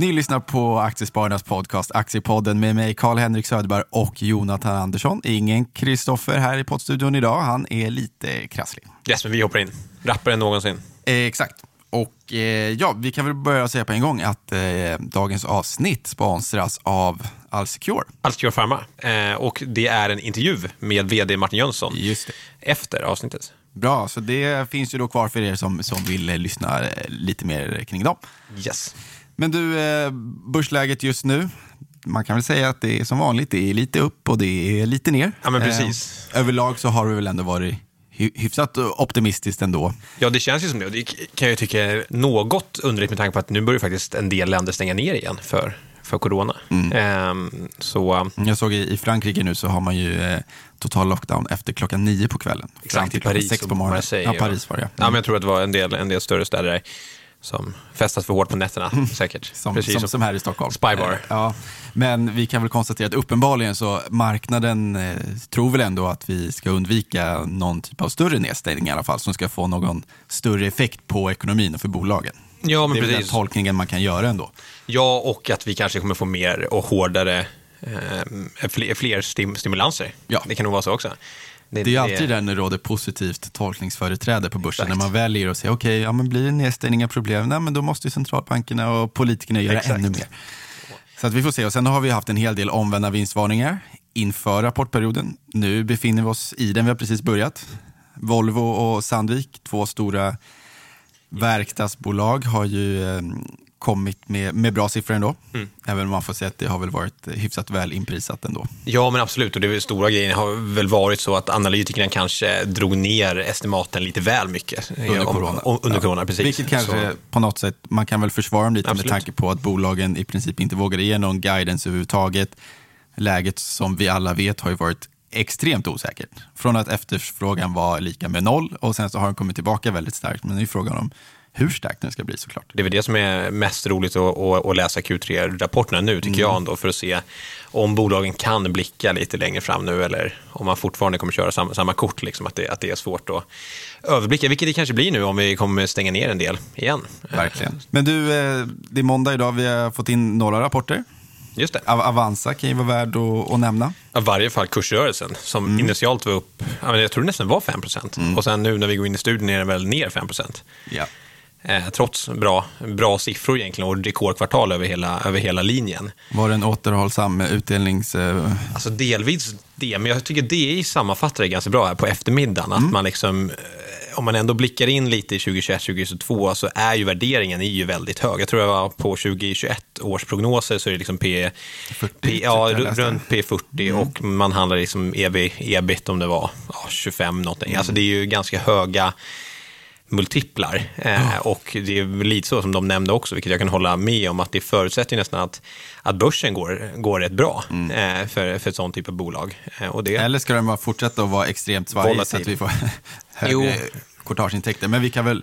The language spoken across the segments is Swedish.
Ni lyssnar på Aktiespararnas podcast Aktiepodden med mig Karl-Henrik Söderberg och Jonathan Andersson. Ingen Kristoffer här i poddstudion idag. Han är lite krasslig. Yes, men vi hoppar in. Rappare än någonsin. Eh, exakt. Och eh, ja, vi kan väl börja säga på en gång att eh, dagens avsnitt sponsras av Alsecure. Alsecure Pharma. Eh, och det är en intervju med vd Martin Jönsson efter avsnittet. Bra, så det finns ju då kvar för er som, som vill lyssna eh, lite mer kring dem. Yes. Men du, eh, börsläget just nu. Man kan väl säga att det är som vanligt. Det är lite upp och det är lite ner. Ja, men precis. Eh, överlag så har det väl ändå varit hy- hyfsat optimistiskt ändå. Ja, det känns ju som det. Det kan jag tycka är något underligt med tanke på att nu börjar faktiskt en del länder stänga ner igen för, för corona. Ehm, så Jag såg i, i Frankrike nu så har man ju eh, total lockdown efter klockan nio på kvällen. Exakt i Paris sex på morgonen. Marseille. Ja, Paris var det. Ja, men jag tror att det var en del, en del större städer där som festas för hårt på nätterna, säkert. Som, Precis som, som här i Stockholm. Spybar. Eh, Ja, men vi kan väl konstatera att uppenbarligen så marknaden eh, tror väl ändå att vi ska undvika någon typ av större nedstängning i alla fall som ska få någon större effekt på ekonomin och för bolagen. Ja, men det är väl den precis. tolkningen man kan göra ändå. Ja, och att vi kanske kommer få mer och hårdare, eh, fler, fler stim, stimulanser. Ja. Det kan nog vara så också. Det är ju alltid där när det råder positivt tolkningsföreträde på börsen. Exakt. När man väljer att säga, okej, ja, men blir det nedstängningar problem, nej, men då måste ju centralbankerna och politikerna göra Exakt. ännu mer. Så att vi får se. Och sen har vi haft en hel del omvända vinstvarningar inför rapportperioden. Nu befinner vi oss i den, vi har precis börjat. Volvo och Sandvik, två stora verkstadsbolag, har ju eh, kommit med, med bra siffror ändå. Mm. Även om man får säga att det har väl varit hyfsat väl inprisat ändå. Ja, men absolut. Och det stora grejen har väl varit så att analytikerna kanske drog ner estimaten lite väl mycket. Under Om- corona. om- under Ja. corona, precis. Vilket kanske Så, på något sätt, man kan väl försvara dem lite Absolut. med tanke på att bolagen i princip inte vågade ge någon guidance överhuvudtaget. Läget som vi alla vet har ju varit extremt osäkert. Från att efterfrågan var lika med noll och sen så har den kommit tillbaka väldigt starkt. Men det är frågan om hur starkt den ska bli såklart. det är väl det som är mest roligt att, att, att läsa Q3-rapporterna nu, tycker jag, ändå, för att se om bolagen kan blicka lite längre fram nu eller om man fortfarande kommer köra samma, samma kort, liksom, att, det, att det är svårt att överblicka, vilket det kanske blir nu om vi kommer stänga ner en del igen. Verkligen. Men du, eh, det är måndag idag. Vi har fått in några rapporter. Just det. Av- Avanza kan ju vara värd att, att nämna. I varje fall kursrörelsen, som Mm. initialt var upp, jag tror nästan var 5% Och sen nu när vi går in i studien är den väl ner 5 Ja. Eh, Trots bra, bra siffror egentligen och rekordkvartal över hela, över hela linjen. Var det en återhållsam utdelnings... eh, Alltså delvis det, men jag tycker DI sammanfattar det ganska bra här på eftermiddagen. Att man liksom, eh, om man ändå blickar in lite i 2021, 2022 så är ju värderingen är ju väldigt hög. Jag tror jag var på 2021 års prognoser så är det liksom P, 40, P ja, runt P40 och man handlar liksom EV, ebit om det var ja, 25 någonting. Alltså det är ju ganska höga multiplar. Eh, och det är lite så som de nämnde också, vilket jag kan hålla med om, att det förutsätter nästan att, att börsen går, går rätt bra eh, för, för ett sånt typ av bolag. Eh, och det, Eller ska den bara fortsätta att vara extremt svajig så att vi får högre courtageintäkter? Men vi kan väl,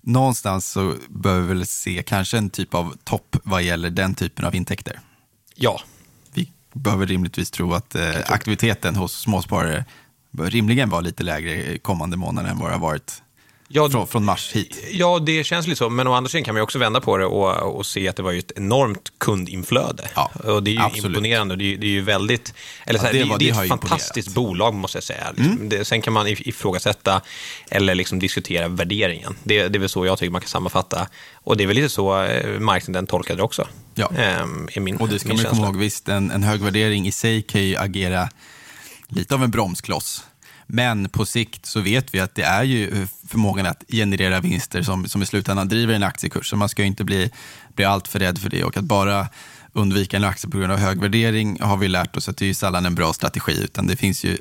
någonstans så behöver vi väl se kanske en typ av topp vad gäller den typen av intäkter. ja, Vi behöver rimligtvis tro att eh, aktiviteten hos småsparare bör rimligen vara lite lägre kommande månader än vad det har varit ja, från, från mars hit. ja, det känns lite så. Men å andra sidan kan man också vända på det och, och se att det var ju ett enormt kundinflöde. Ja, och det är ju absolut. imponerande. Det är, det är ju väldigt... Eller så Ja, här, det det, var- det, är ett fantastiskt imponerat. Mm. bolag, måste jag säga. Liksom. Det, sen kan man if- ifrågasätta eller liksom diskutera värderingen. Det, det är väl så jag tycker man kan sammanfatta. Och det är väl lite så eh, marknaden tolkar det också. Ja. Ehm, min, Och det ska man komma ihåg, visst en, en hög värdering i sig kan ju agera lite av en bromskloss. Men på sikt så vet vi att det är ju eh, förmågan att generera vinster som, som i slutändan driver en aktiekurs. Så man ska ju inte bli, bli allt för rädd för det. Och att bara undvika en aktie på grund av hög värdering har vi lärt oss att det är ju sällan en bra strategi. Utan det finns ju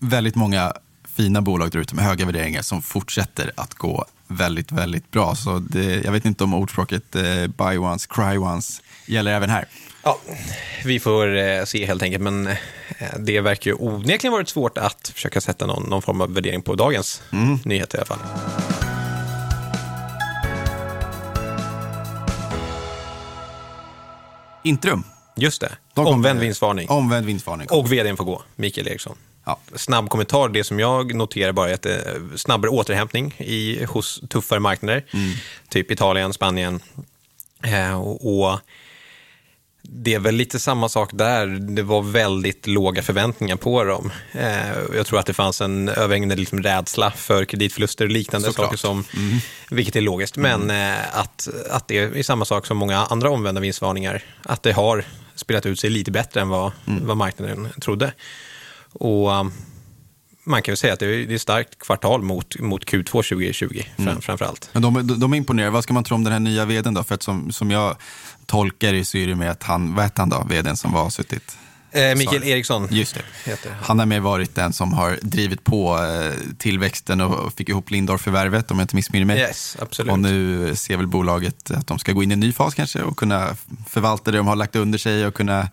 väldigt många fina bolag där ute med höga värderingar som fortsätter att gå väldigt, väldigt bra. Så det, jag vet inte om ordspråket eh, buy once, cry once gäller även här. Ja, vi får eh, se helt enkelt, men eh, det verkar ju onekligen varit svårt att försöka sätta någon, någon form av värdering på dagens nyhet i alla fall. Intrum. Just det, De omvänd vinstvarning. Omvänd vinstvarning. Och vdn får gå, Mikael Eriksson. Ja. Snabb kommentar, det som jag noterar bara är att det är snabbare återhämtning i, hos tuffare marknader, typ Italien, Spanien. Eh, och, och Det är väl lite samma sak där. Det var väldigt låga förväntningar på dem. Eh, jag tror att det fanns en överhängande liksom rädsla för kreditförluster och liknande Såklart. saker, som, vilket är logiskt. Men eh, att, att det är samma sak som många andra omvända vinstvarningar. Att det har spelat ut sig lite bättre än vad, vad marknaden trodde. Och man kan väl säga att det är ett starkt kvartal mot, mot Q2 2020 fram, framför allt. Men de, de, de imponerar. Vad ska man tro om den här nya vdn då? För att som, som jag tolkar det så är det med att han, vad hette han då, vdn som var suttit? Eh, Mikael. Eriksson Just det. heter han. Han har mer varit den som har drivit på eh, tillväxten och fick ihop Lindorff-förvärvet om jag inte missminner mig. Yes, absolut. Och nu ser väl bolaget att de ska gå in i en ny fas kanske och kunna förvalta det de har lagt under sig och kunna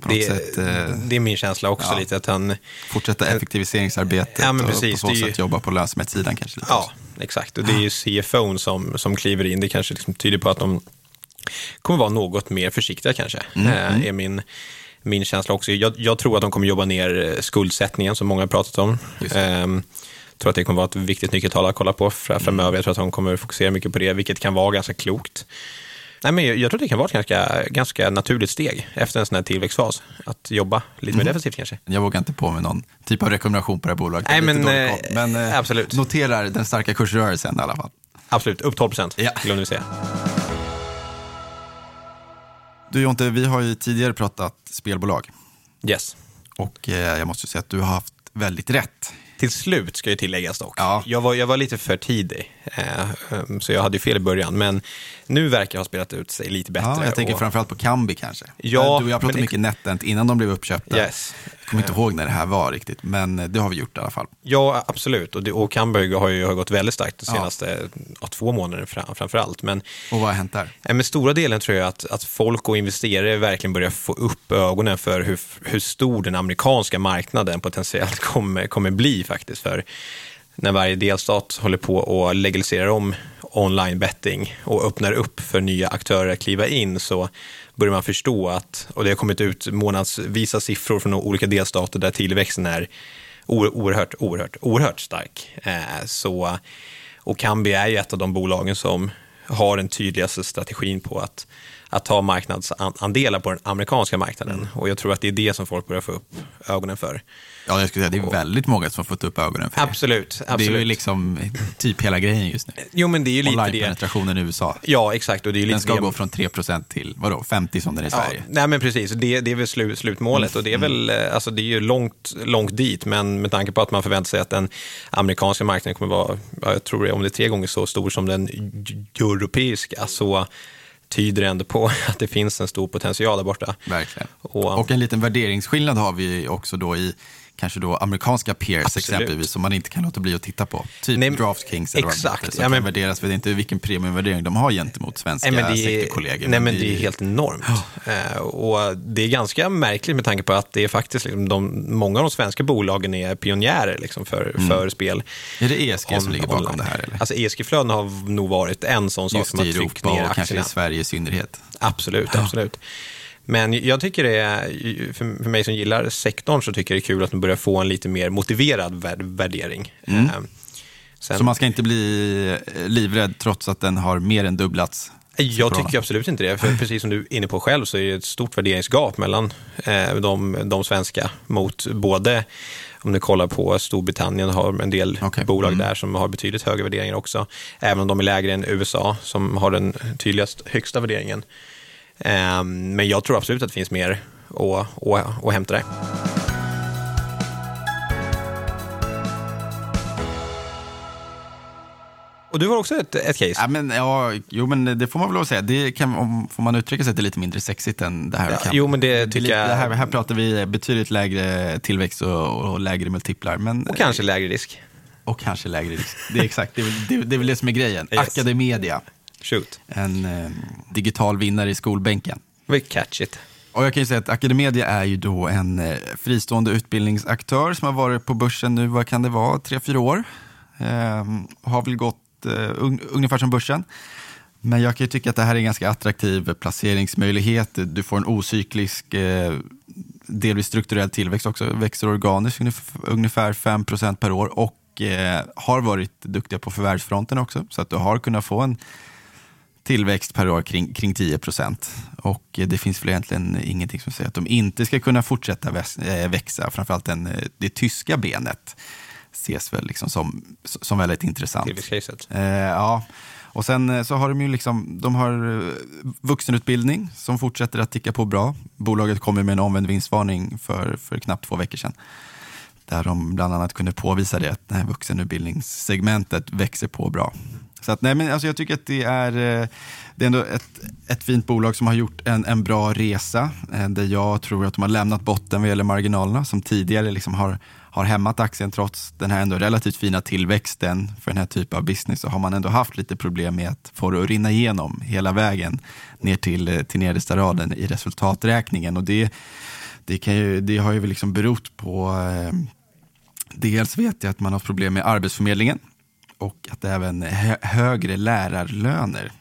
på något det, sätt eh, det är min känsla också ja. lite att han... fortsätta effektiviseringsarbetet Ja, men och precis. på så är ju- sätt jobba på lönsamhetssidan kanske. Lite Ja, också. exakt. Och det är ju CFOn som, som kliver in. Det kanske liksom tyder på att de kommer vara något mer försiktiga kanske. Mm, Eh, är min, min känsla också. Jag, jag tror att de kommer jobba ner eh, skuldsättningen som många har pratat om. Det. Ehm, tror att det kommer vara ett viktigt nyckeltal att kolla på fra- Mm. framöver. Jag tror att de kommer fokusera mycket på det, vilket kan vara ganska klokt. Nej, men jag, jag tror det kan vara ett ganska, ganska naturligt steg efter en sån här tillväxtfas. Att jobba lite Mm. mer defensivt kanske. Jag vågar inte på med någon typ av rekommendation på det här bolaget. Nej, lite men, koll. men eh, absolut. noterar den starka kursrörelsen i alla fall. Absolut, upp 12 procent, Ja. glömde vi säga. Du Jonte, vi har ju tidigare pratat spelbolag Yes. och eh, jag måste säga att du har haft väldigt rätt. Till slut ska ju tilläggas dock. Ja. Jag, var, jag var lite för tidig, eh, um, så jag hade ju fel i början. Men nu verkar ha spelat ut sig lite bättre. Ja, jag tänker och- framförallt på Kambi kanske. Ja, du och jag pratade mycket NetEnt innan de blev uppköpta. Yes. Kommer inte ihåg när det här var riktigt, men det har vi gjort i alla fall. Ja, absolut. Och, det, och Camberg har ju har gått väldigt starkt de senaste ja, två månaderna fram, framför allt. Men, Och vad har hänt där? men stora delen tror jag att, att folk och investerare verkligen börjar få upp ögonen för hur, hur stor den amerikanska marknaden potentiellt kommer, kommer bli faktiskt. För när varje delstat håller på och legaliserar om online betting och öppnar upp för nya aktörer att kliva in så börjar man förstå att, och det har kommit ut månadsvisa siffror från olika delstater där tillväxten är oerhört, oerhört, oerhört stark. Eh, så, och Kambi är ju ett av de bolagen som har den tydligaste strategin på att, att ta marknadsandelar på den amerikanska marknaden. Och jag tror att det är det som folk börjar få upp ögonen för. Ja, jag skulle säga det är väldigt många som har fått upp ögonen för det. Absolut, Det är ju absolut. liksom typ hela grejen just nu. Jo, men det är ju lite det. Online-penetrationen i USA. Ja, exakt. Och det är lite Den ska det. gå från 3% till vadå, 50 som den är i Ja, Sverige. nej men precis, det, det är väl slu, slutmålet och det är väl, eh, alltså det är ju långt, långt dit, men med tanke på att man förväntar sig att den amerikanska marknaden kommer vara, ja, jag tror det om det är tre gånger så stor som den europeiska, så tyder ändå på att det finns en stor potential där borta. Verkligen. Och- Och, en liten värderingsskillnad har vi också då i kanske då amerikanska peers Absolut. exempelvis som man inte kan låta bli att titta på. Typ Nej, DraftKings eller vad det exakt. heter, som Ja, men- kan värderas. Vet inte vilken premiumvärdering de har gentemot svenska Nej, men det är, sektorkollegor. nej, men det är helt enormt. Eh, och det är ganska märkligt med tanke på att det är faktiskt liksom de, många av de svenska bolagen är pionjärer liksom för, för spel. Är det ESG som ligger bakom online. det här? Eller? Alltså ESG-flöden har nog varit en sån sak Just som har i tryckt Europa ner och kanske aktierna. i Sverige i synnerhet. Absolut, absolut. Men jag tycker det är, för mig som gillar sektorn så tycker jag det är kul att de börjar få en lite mer motiverad vär- värdering. Eh, Sen, Så man ska inte bli eh, livrädd trots att den har mer än dubblats? jag tycker absolut inte det, för precis som du är inne på själv så är det ett stort värderingsgap mellan eh, de, de svenska mot både om du kollar på Storbritannien har en del Okej. bolag Mm. där som har betydligt högre värderingar också. Även om de är lägre än USA som har den tydligast högsta värderingen. Eh, men jag tror absolut att det finns mer att, att, att hämta där. Och du har också ett, ett case. Ja, men, ja, jo, men det får man väl lov att säga. Det kan, om, får man uttrycka sig, det är lite mindre sexigt än det här. Ja, kan. jo, men det tycker jag- Det här, här pratar vi betydligt lägre tillväxt och, och lägre multiplar. Men, Och kanske lägre risk. och kanske lägre risk. Det är exakt, det är, det, det är väl det som är grejen. Yes. Academedia, Shoot. en eh, digital vinnare i skolbänken. Vi catch it. Och jag kan ju säga att Academedia är ju då en eh, fristående utbildningsaktör som har varit på börsen nu, vad kan det vara, tre, fyra år. Ehm, har väl gått eh, un, ungefär som börsen. Men jag kan ju tycka att det här är en ganska attraktiv placeringsmöjlighet. Du får en ocyklisk, eh, delvis strukturell tillväxt också. Växer organiskt ungef- ungefär 5% per år och eh, har varit duktiga på förvärvsfronten också. Så att du har kunnat få en tillväxt per år kring, kring 10 procent. Och det finns väl egentligen ingenting som säger att de inte ska kunna fortsätta växa. Framförallt den, det tyska benet ses väl liksom som, som väldigt intressant. Tillväxtcaset. Eh, ja. Och sen så har de ju liksom, de har vuxenutbildning som fortsätter att ticka på bra. Bolaget kommer med en omvänd vinstvarning för, för knappt två veckor sedan där de bland annat kunde påvisa det, att det här vuxenutbildningssegmentet växer på bra. Så att, nej, men alltså jag tycker att det är, eh, det är ändå ett, ett fint bolag som har gjort en, en bra resa, eh, där jag tror att de har lämnat botten vad gäller marginalerna, som tidigare liksom har, har hämmat aktien trots den här ändå relativt fina tillväxten för den här typen av business, så har man ändå haft lite problem med att få det att rinna igenom hela vägen ner till, eh, till nedersta raden i resultaträkningen. Och det, det, kan ju, det har ju liksom berott på Dels vet jag att man har problem med Arbetsförmedlingen och att även hö högre lärarlöner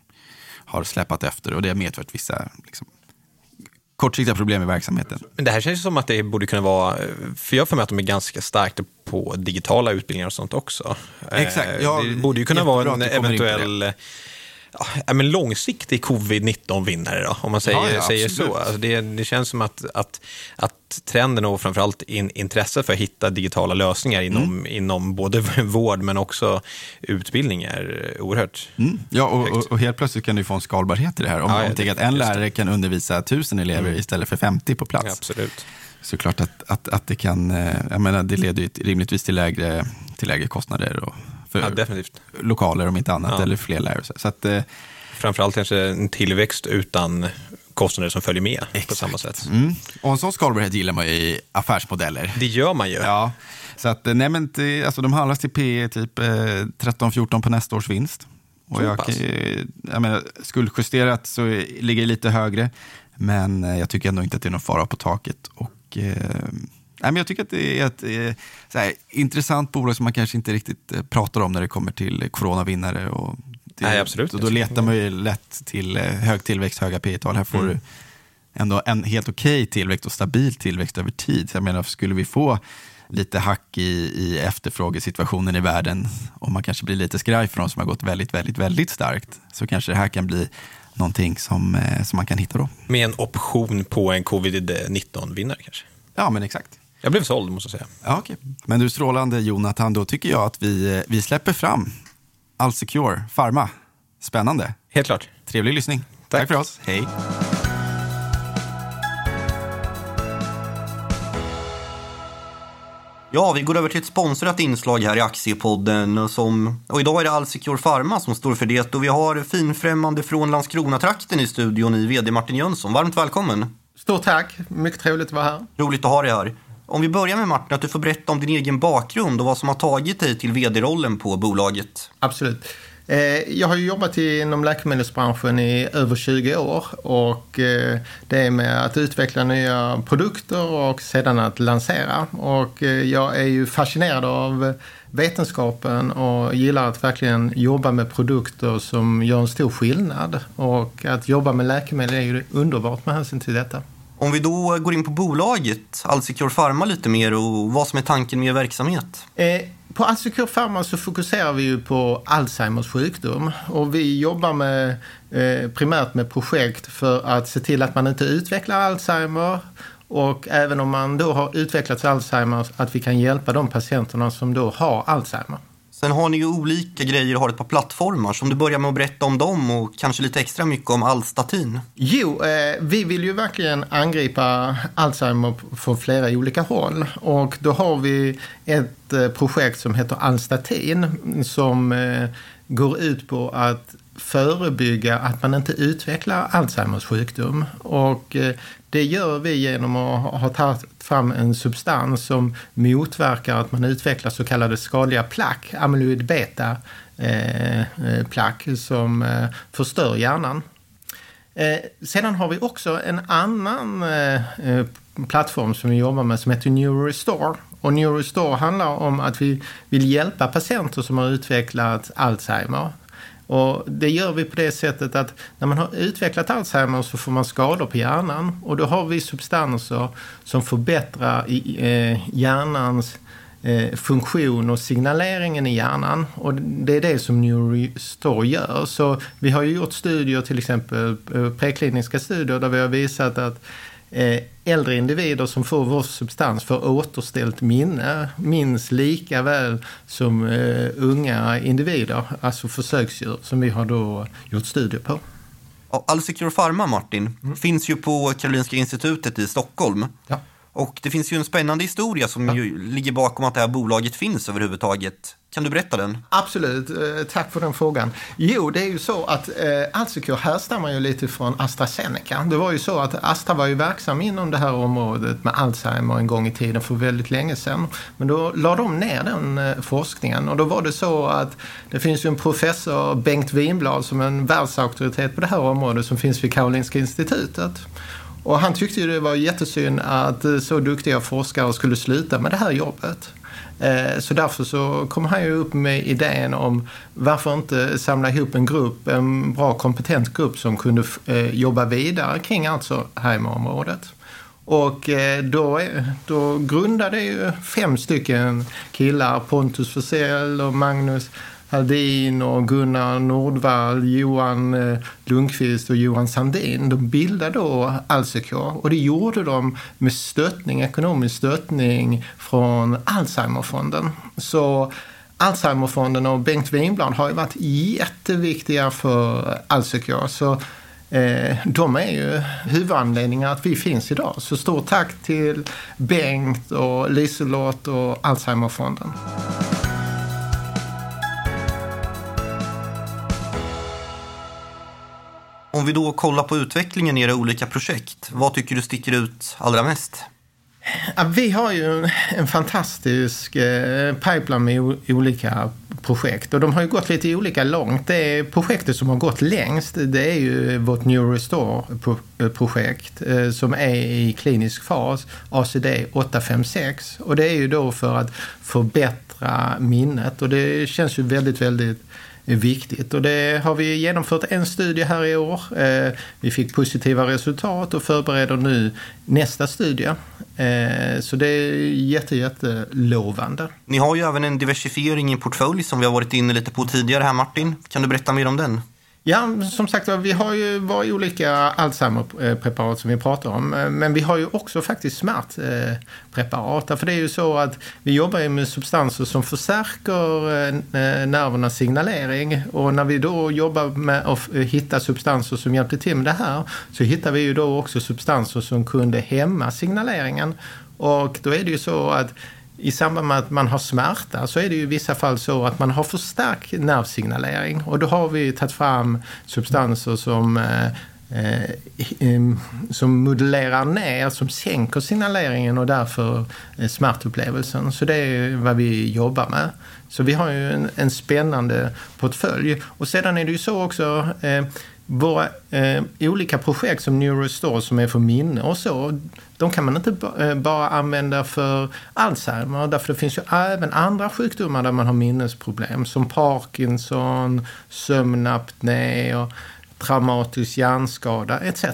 har släpat efter och det har medfört vissa liksom, kortsiktiga problem i verksamheten. Men det här känns som att det borde kunna vara, för jag har för mig att de är ganska starka på digitala utbildningar och sånt också. Exakt. Eh, ja, det borde ju kunna vara en eventuell ja, men långsiktig covid-19-vinnare då, om man säger, ja, ja, säger så. Alltså det, det, känns som att, att, att trenden och framförallt in, intresse för att hitta digitala lösningar inom, mm. inom både vård men också utbildning är oerhört mm. Ja, och, och, och, helt plötsligt kan du få en skalbarhet i det här. Om man tänker att en lärare kan undervisa tusen elever mm. istället för 50 på plats. absolut såklart att, att, att det kan, eh, jag menar, det leder ju rimligtvis till lägre, till lägre kostnader och för ja, definitivt. lokaler om inte annat, ja. eller fler lärare. Så att, eh, Framförallt kanske en tillväxt utan kostnader som följer med Exakt. på samma sätt. Mm. Och en sån skalbarhet gillar man ju i affärsmodeller. Det gör man ju. Ja. Så att, eh, nej men, alltså, de handlas till P typ eh, 13-14 på nästa års vinst. Och jag, jag menar, skuldjusterat så ligger det lite högre, men eh, jag tycker ändå inte att det är någon fara på taket. Och, eh, Nej, men jag tycker att det är ett eh, här, intressant bolag som man kanske inte riktigt eh, pratar om när det kommer till coronavinnare. Och det, Nej, absolut. Och då letar man ju lätt till eh, hög tillväxt, höga P tal Här får mm. du ändå en helt okej okay tillväxt och stabil tillväxt över tid. Jag menar, skulle vi få lite hack i, i efterfrågesituationen i världen och man kanske blir lite skraj för de som har gått väldigt, väldigt, väldigt starkt så kanske det här kan bli någonting som, som man kan hitta då. Med en option på en covid-19-vinnare kanske? Ja, men exakt. Jag blev såld måste jag säga. Ja, okay. Men du strålande Jonathan, då tycker jag att vi, vi släpper fram Allsecure Pharma. Spännande. Helt klart. Trevlig lyssning. Tack, Tack för oss. Hej. Ja, vi går över till ett sponsrat inslag här i Aktiepodden. Som, och idag är det Allsecure Pharma som står för det. Och vi har finfrämmande från Landskrona-trakten i studion i vd Martin Jönsson. Varmt välkommen! Stort tack! Mycket trevligt att vara här. Roligt att ha dig här. Om vi börjar med Martin, att du får berätta om din egen bakgrund och vad som har tagit dig till vd-rollen på bolaget. Absolut. Eh, jag har jobbat inom läkemedelsbranschen i över 20 år och eh, det är med att utveckla nya produkter och sedan att lansera. Och eh, jag är ju fascinerad av vetenskapen och gillar att verkligen jobba med produkter som gör en stor skillnad. Och att jobba med läkemedel är ju underbart med hänsyn till detta. Om vi då går in på bolaget, Alsecure Pharma lite mer och vad som är tanken med er verksamhet. Eh, på Alsecure Pharma så fokuserar vi ju på Alzheimers sjukdom och vi jobbar med, eh, primärt med projekt för att se till att man inte utvecklar Alzheimer och även om man då har utvecklat Alzheimer att vi kan hjälpa de patienterna som då har Alzheimer. Sen har ni ju olika grejer och har ett par plattformar. Så om du börjar med att berätta om dem och kanske lite extra mycket om Alstatin. Jo, eh, vi vill ju verkligen angripa Alzheimer från flera olika håll. Och då har vi ett eh, projekt som heter Alstatin som eh, går ut på att förebygga att man inte utvecklar Alzheimers sjukdom. Och eh, det gör vi genom att ha tagit fram en substans som motverkar att man utvecklar så kallade skadliga plack, amyloid beta eh, eh plack, som eh, förstör hjärnan. Sedan har vi också en annan plattform som vi jobbar med som heter NeuroRestore. Och NeuroRestore handlar om att vi vill hjälpa patienter som har utvecklat Alzheimer och det gör vi på det sättet att när man har utvecklat Alzheimer så får man skador på hjärnan och då har vi substanser som förbättrar eh, hjärnans eh, funktion och signaleringen i hjärnan. Och det är det som Neurostore gör. Så vi har ju gjort studier, till exempel eh, prekliniska studier, där vi har visat att äldre individer som får vår substans får återställt minne minst lika väl som eh, unga individer, alltså försöksdjur, som vi har då gjort studier på. Ja, Alsecure Pharma, Martin, mm. finns ju på Karolinska institutet i Stockholm. Ja. Och det finns ju en spännande historia som ja. ligger bakom att det här bolaget finns överhuvudtaget. Kan du berätta den? Absolut, eh, tack för den frågan. Jo, det är ju så att eh, Alsecure härstammar ju lite från AstraZeneca. Det var ju så att Astra var ju verksam inom det här området med Alzheimer en gång i tiden för väldigt länge sedan. Men då la de ner den eh, forskningen och då var det så att det finns ju en professor, Bengt Winblad, som är en världsauktoritet på det här området som finns vid Karolinska institutet. Och han tyckte ju det var jättesynd att eh, så duktiga forskare skulle sluta med det här jobbet. Eh, så därför så kom han ju upp med idén om varför inte samla ihop en grupp, en bra kompetent grupp som kunde eh, jobba vidare kring Alzheimer-området. Och då, då grundade ju fem stycken killar, Pontus Forsell och Magnus Haldin och Gunnar Nordvall, Johan eh, Lundqvist och Johan Sandin. De bildade då Alsecure och det gjorde de med stöttning, ekonomisk stöttning från Alzheimerfonden. Så Alzheimerfonden och Bengt Winblad har ju varit jätteviktiga för Alsecure. Så eh, de är ju huvudanledningen att vi finns idag. Så stort tack till Bengt och Liselott och Alzheimerfonden. Om vi då kollar på utvecklingen i era olika projekt, vad tycker du sticker ut allra mest? Ja, vi har ju en fantastisk eh, pipeline med olika projekt och de har ju gått lite olika långt. Det projektet som har gått längst det är ju vårt Neurostore-projekt eh, eh, som är i klinisk fas, ACD 856. Och det är ju då för att förbättra minnet och det känns ju väldigt, väldigt viktigt. Och det har vi genomfört en studie här i år. Eh, vi fick positiva resultat och förbereder nu nästa studie. Eh, så det är jätte, jättelovande. Ni har ju även en diversifiering i portfölj som vi har varit inne lite på tidigare här Martin. Kan du berätta mer om den? Ja, som sagt vi har ju våra olika Alzheimer-preparat som vi pratar om. Eh, men vi har ju också faktiskt smärtpreparat. Eh, för det är ju så att vi jobbar ju med substanser som förstärker eh, nervernas signalering. Och när vi då jobbar med att hitta substanser som hjälper till med det här så hittar vi ju då också substanser som kunde hämma signaleringen. Och då är det ju så att i samband med att man har smärta så är det ju i vissa fall så att man har för stark nervsignalering och då har vi tagit fram substanser som eh, eh, eh, som modellerar ner, som sänker signaleringen och därför eh, smärtupplevelsen. Så det är vad vi jobbar med. Så vi har ju en, en spännande portfölj. Och sedan är det ju så också eh, våra eh, olika projekt som Neurostore som är för minne och så, de kan man inte eh, bara använda för Alzheimer. Därför det finns ju även andra sjukdomar där man har minnesproblem som Parkinson, sömnapné och traumatisk hjärnskada etc.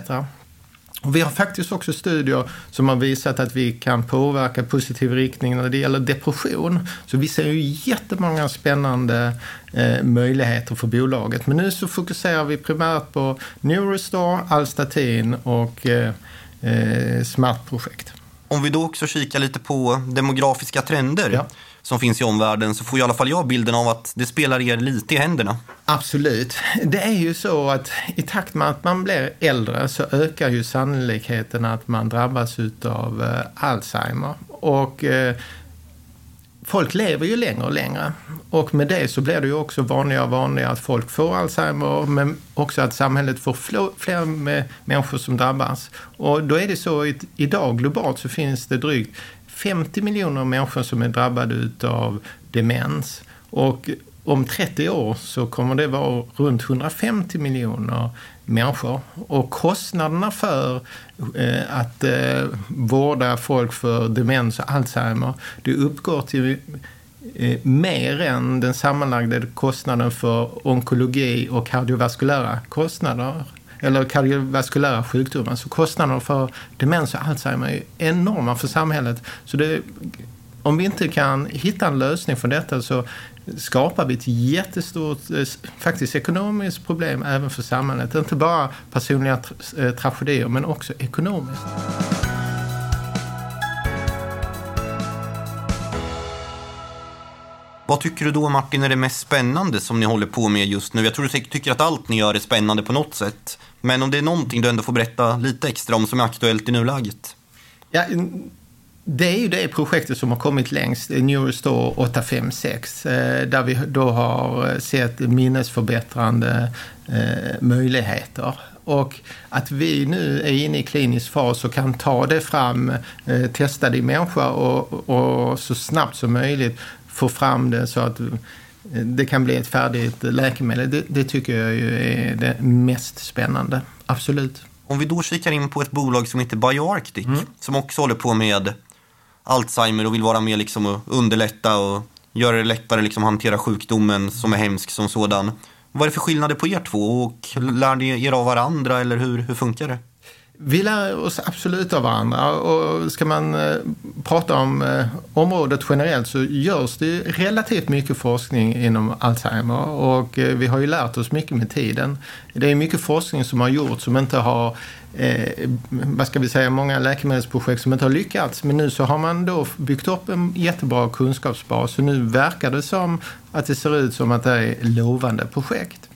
Och vi har faktiskt också studier som har visat att vi kan påverka positiv riktning när det gäller depression. Så vi ser ju jättemånga spännande eh, möjligheter för bolaget. Men nu så fokuserar vi primärt på Neurostore, Alstatin och eh, eh, smärtprojekt. Om vi då också kikar lite på demografiska trender. Ja som finns i omvärlden så får i alla fall jag bilden av att det spelar er lite i händerna. Absolut. Det är ju så att i takt med att man blir äldre så ökar ju sannolikheten att man drabbas av eh, Alzheimer. Och eh, folk lever ju längre och längre. Och med det så blir det ju också vanligare och vanligare att folk får Alzheimer, men också att samhället får fler människor som drabbas. Och då är det så att idag globalt så finns det drygt 50 miljoner människor som är drabbade av demens. Och om 30 år så kommer det vara runt 150 miljoner människor. Och kostnaderna för eh, att eh, vårda folk för demens och Alzheimer, det uppgår till eh, mer än den sammanlagda kostnaden för onkologi och kardiovaskulära kostnader eller kardiovaskulära sjukdomar. Så kostnaderna för demens och Alzheimer är enorma för samhället. Så det om vi inte kan hitta en lösning för detta så skapar vi ett jättestort eh, faktiskt ekonomiskt problem även för samhället. Inte bara personliga tra eh, tragedier men också ekonomiskt. Vad tycker du då Martin är det mest spännande som ni håller på med just nu? Jag tror du tycker att allt ni gör är spännande på något sätt. Men om det är någonting du ändå får berätta lite extra om som är aktuellt i nuläget? Ja, det är ju det projektet som har kommit längst, Neurostore 856, eh, där vi då har sett minnesförbättrande eh, möjligheter. Och att vi nu är inne i klinisk fas och kan ta det fram, eh, testa det i människa och, och så snabbt som möjligt få fram det så att det kan bli ett färdigt läkemedel. Det, det tycker jag är det mest spännande. Absolut. Om vi då kikar in på ett bolag som heter BioArctic, mm. som också håller på med Alzheimer och vill vara med liksom och underlätta och göra det lättare liksom att hantera sjukdomen som är hemsk som sådan. Vad är det för skillnader på er två och lär ni er av varandra eller hur, hur funkar det? Vi lär oss absolut av varandra och ska man eh, prata om eh, området generellt så görs det relativt mycket forskning inom Alzheimer och eh, vi har ju lärt oss mycket med tiden. Det är mycket forskning som har gjorts som inte har, eh, vad ska vi säga, många läkemedelsprojekt som inte har lyckats. Men nu så har man då byggt upp en jättebra kunskapsbas och nu verkar det som att det ser ut som att det är lovande projekt.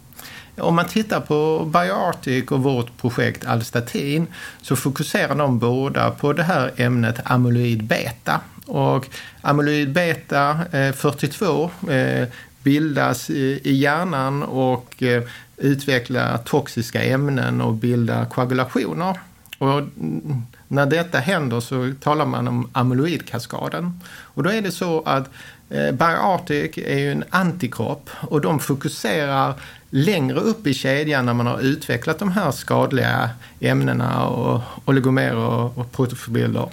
Om man tittar på BioArctic och vårt projekt Alstatin så fokuserar de båda på det här ämnet amyloid beta. Och amyloid beta eh, 42 eh, bildas i hjärnan och eh, utvecklar toxiska ämnen och bildar koagulationer. Och mm, när detta händer så talar man om amyloidkaskaden. Och då är det så att BioArctic är ju en antikropp och de fokuserar längre upp i kedjan när man har utvecklat de här skadliga ämnena och oligomerer och protofibriller.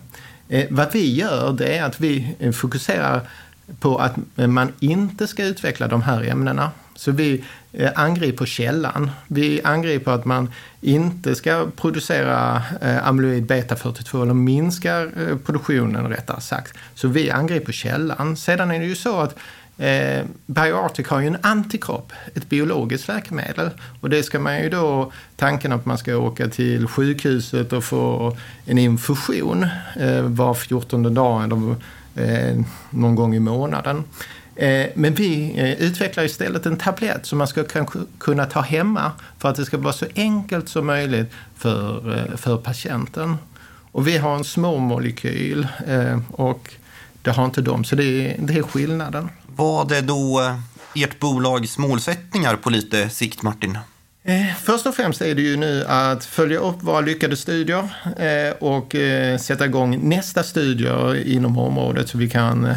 Eh, vad vi gör det är att vi eh, fokuserar på att eh, man inte ska utveckla de här ämnena. Så vi eh, angriper källan. Vi angriper att man inte ska producera eh, amyloid beta 42 eller minskar eh, produktionen rättare sagt. Så vi angriper källan. Sedan är det ju så att Eh, Bioartic har ju en antikropp, ett biologiskt läkemedel. Och det ska man ju då, tanken att man ska åka till sjukhuset och få en infusion eh, var 14 dag eller eh, någon gång i månaden. Eh, men vi eh, utvecklar istället en tablett som man ska kunna ta hemma för att det ska vara så enkelt som möjligt för, eh, för patienten. Och vi har en små molekyl eh, och det har inte de, så det är, det är skillnaden. Vad är då eh, ert bolags målsättningar på lite sikt, Martin? Eh, först och främst är det ju nu att följa upp våra lyckade studier eh, och sätta igång nästa studier inom området så vi kan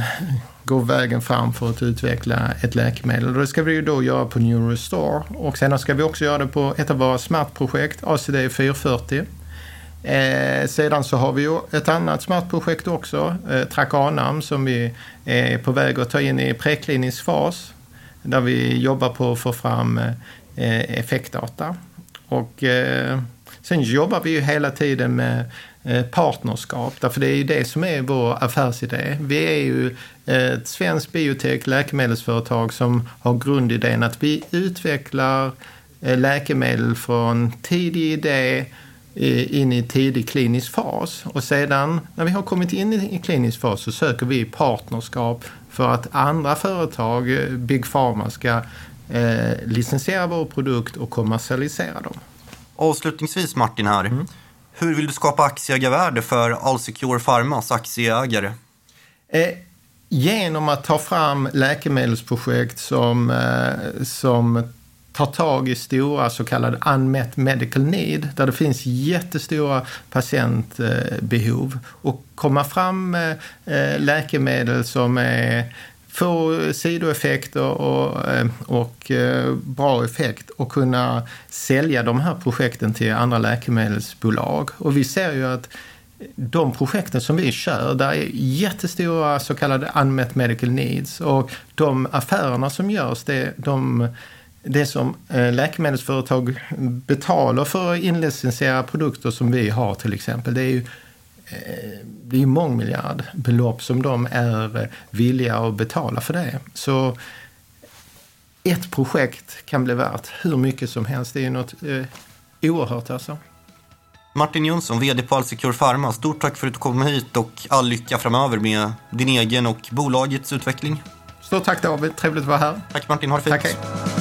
gå vägen fram för att utveckla ett läkemedel. Det ska vi ju då göra på Neurostore och sen ska vi också göra det på ett av våra smärtprojekt, ACD 440. Eh, sedan så har vi ju ett annat smärtprojekt också, eh, Trakanam, som vi är på väg att ta in i preklinisk fas. Där vi jobbar på att få fram eh, effektdata. Och eh, sen jobbar vi ju hela tiden med eh, partnerskap. Därför det är ju det som är vår affärsidé. Vi är ju ett svenskt biotech, läkemedelsföretag som har grundidén att vi utvecklar eh, läkemedel från tidig idé in i tidig klinisk fas. Och sedan när vi har kommit in i klinisk fas så söker vi partnerskap för att andra företag, eh, Big Pharma, ska eh, licensiera vår produkt och kommersialisera dem. Avslutningsvis Martin här. Mm. Hur vill du skapa aktieägarvärde för Allsecure Pharmas aktieägare? Eh, genom att ta fram läkemedelsprojekt som, eh, som tar tag i stora så kallade unmet medical need, där det finns jättestora patientbehov och komma fram med eh, läkemedel som är få sidoeffekter och, eh, och eh, bra effekt och kunna sälja de här projekten till andra läkemedelsbolag. Och vi ser ju att de projekten som vi kör, där är jättestora så kallade unmet medical needs och de affärerna som görs, det, de, det som eh, läkemedelsföretag betalar för att inlicensiera produkter som vi har till exempel, det är ju det är ju mångmiljardbelopp som de är villiga att betala för det. Så ett projekt kan bli värt hur mycket som helst. Det är ju något eh, oerhört alltså. Martin Jönsson, VD på Allsecure Pharma. Stort tack för att du kom hit och all lycka framöver med din egen och bolagets utveckling. Stort tack David, trevligt att vara här. Tack Martin, ha det fint. Tack.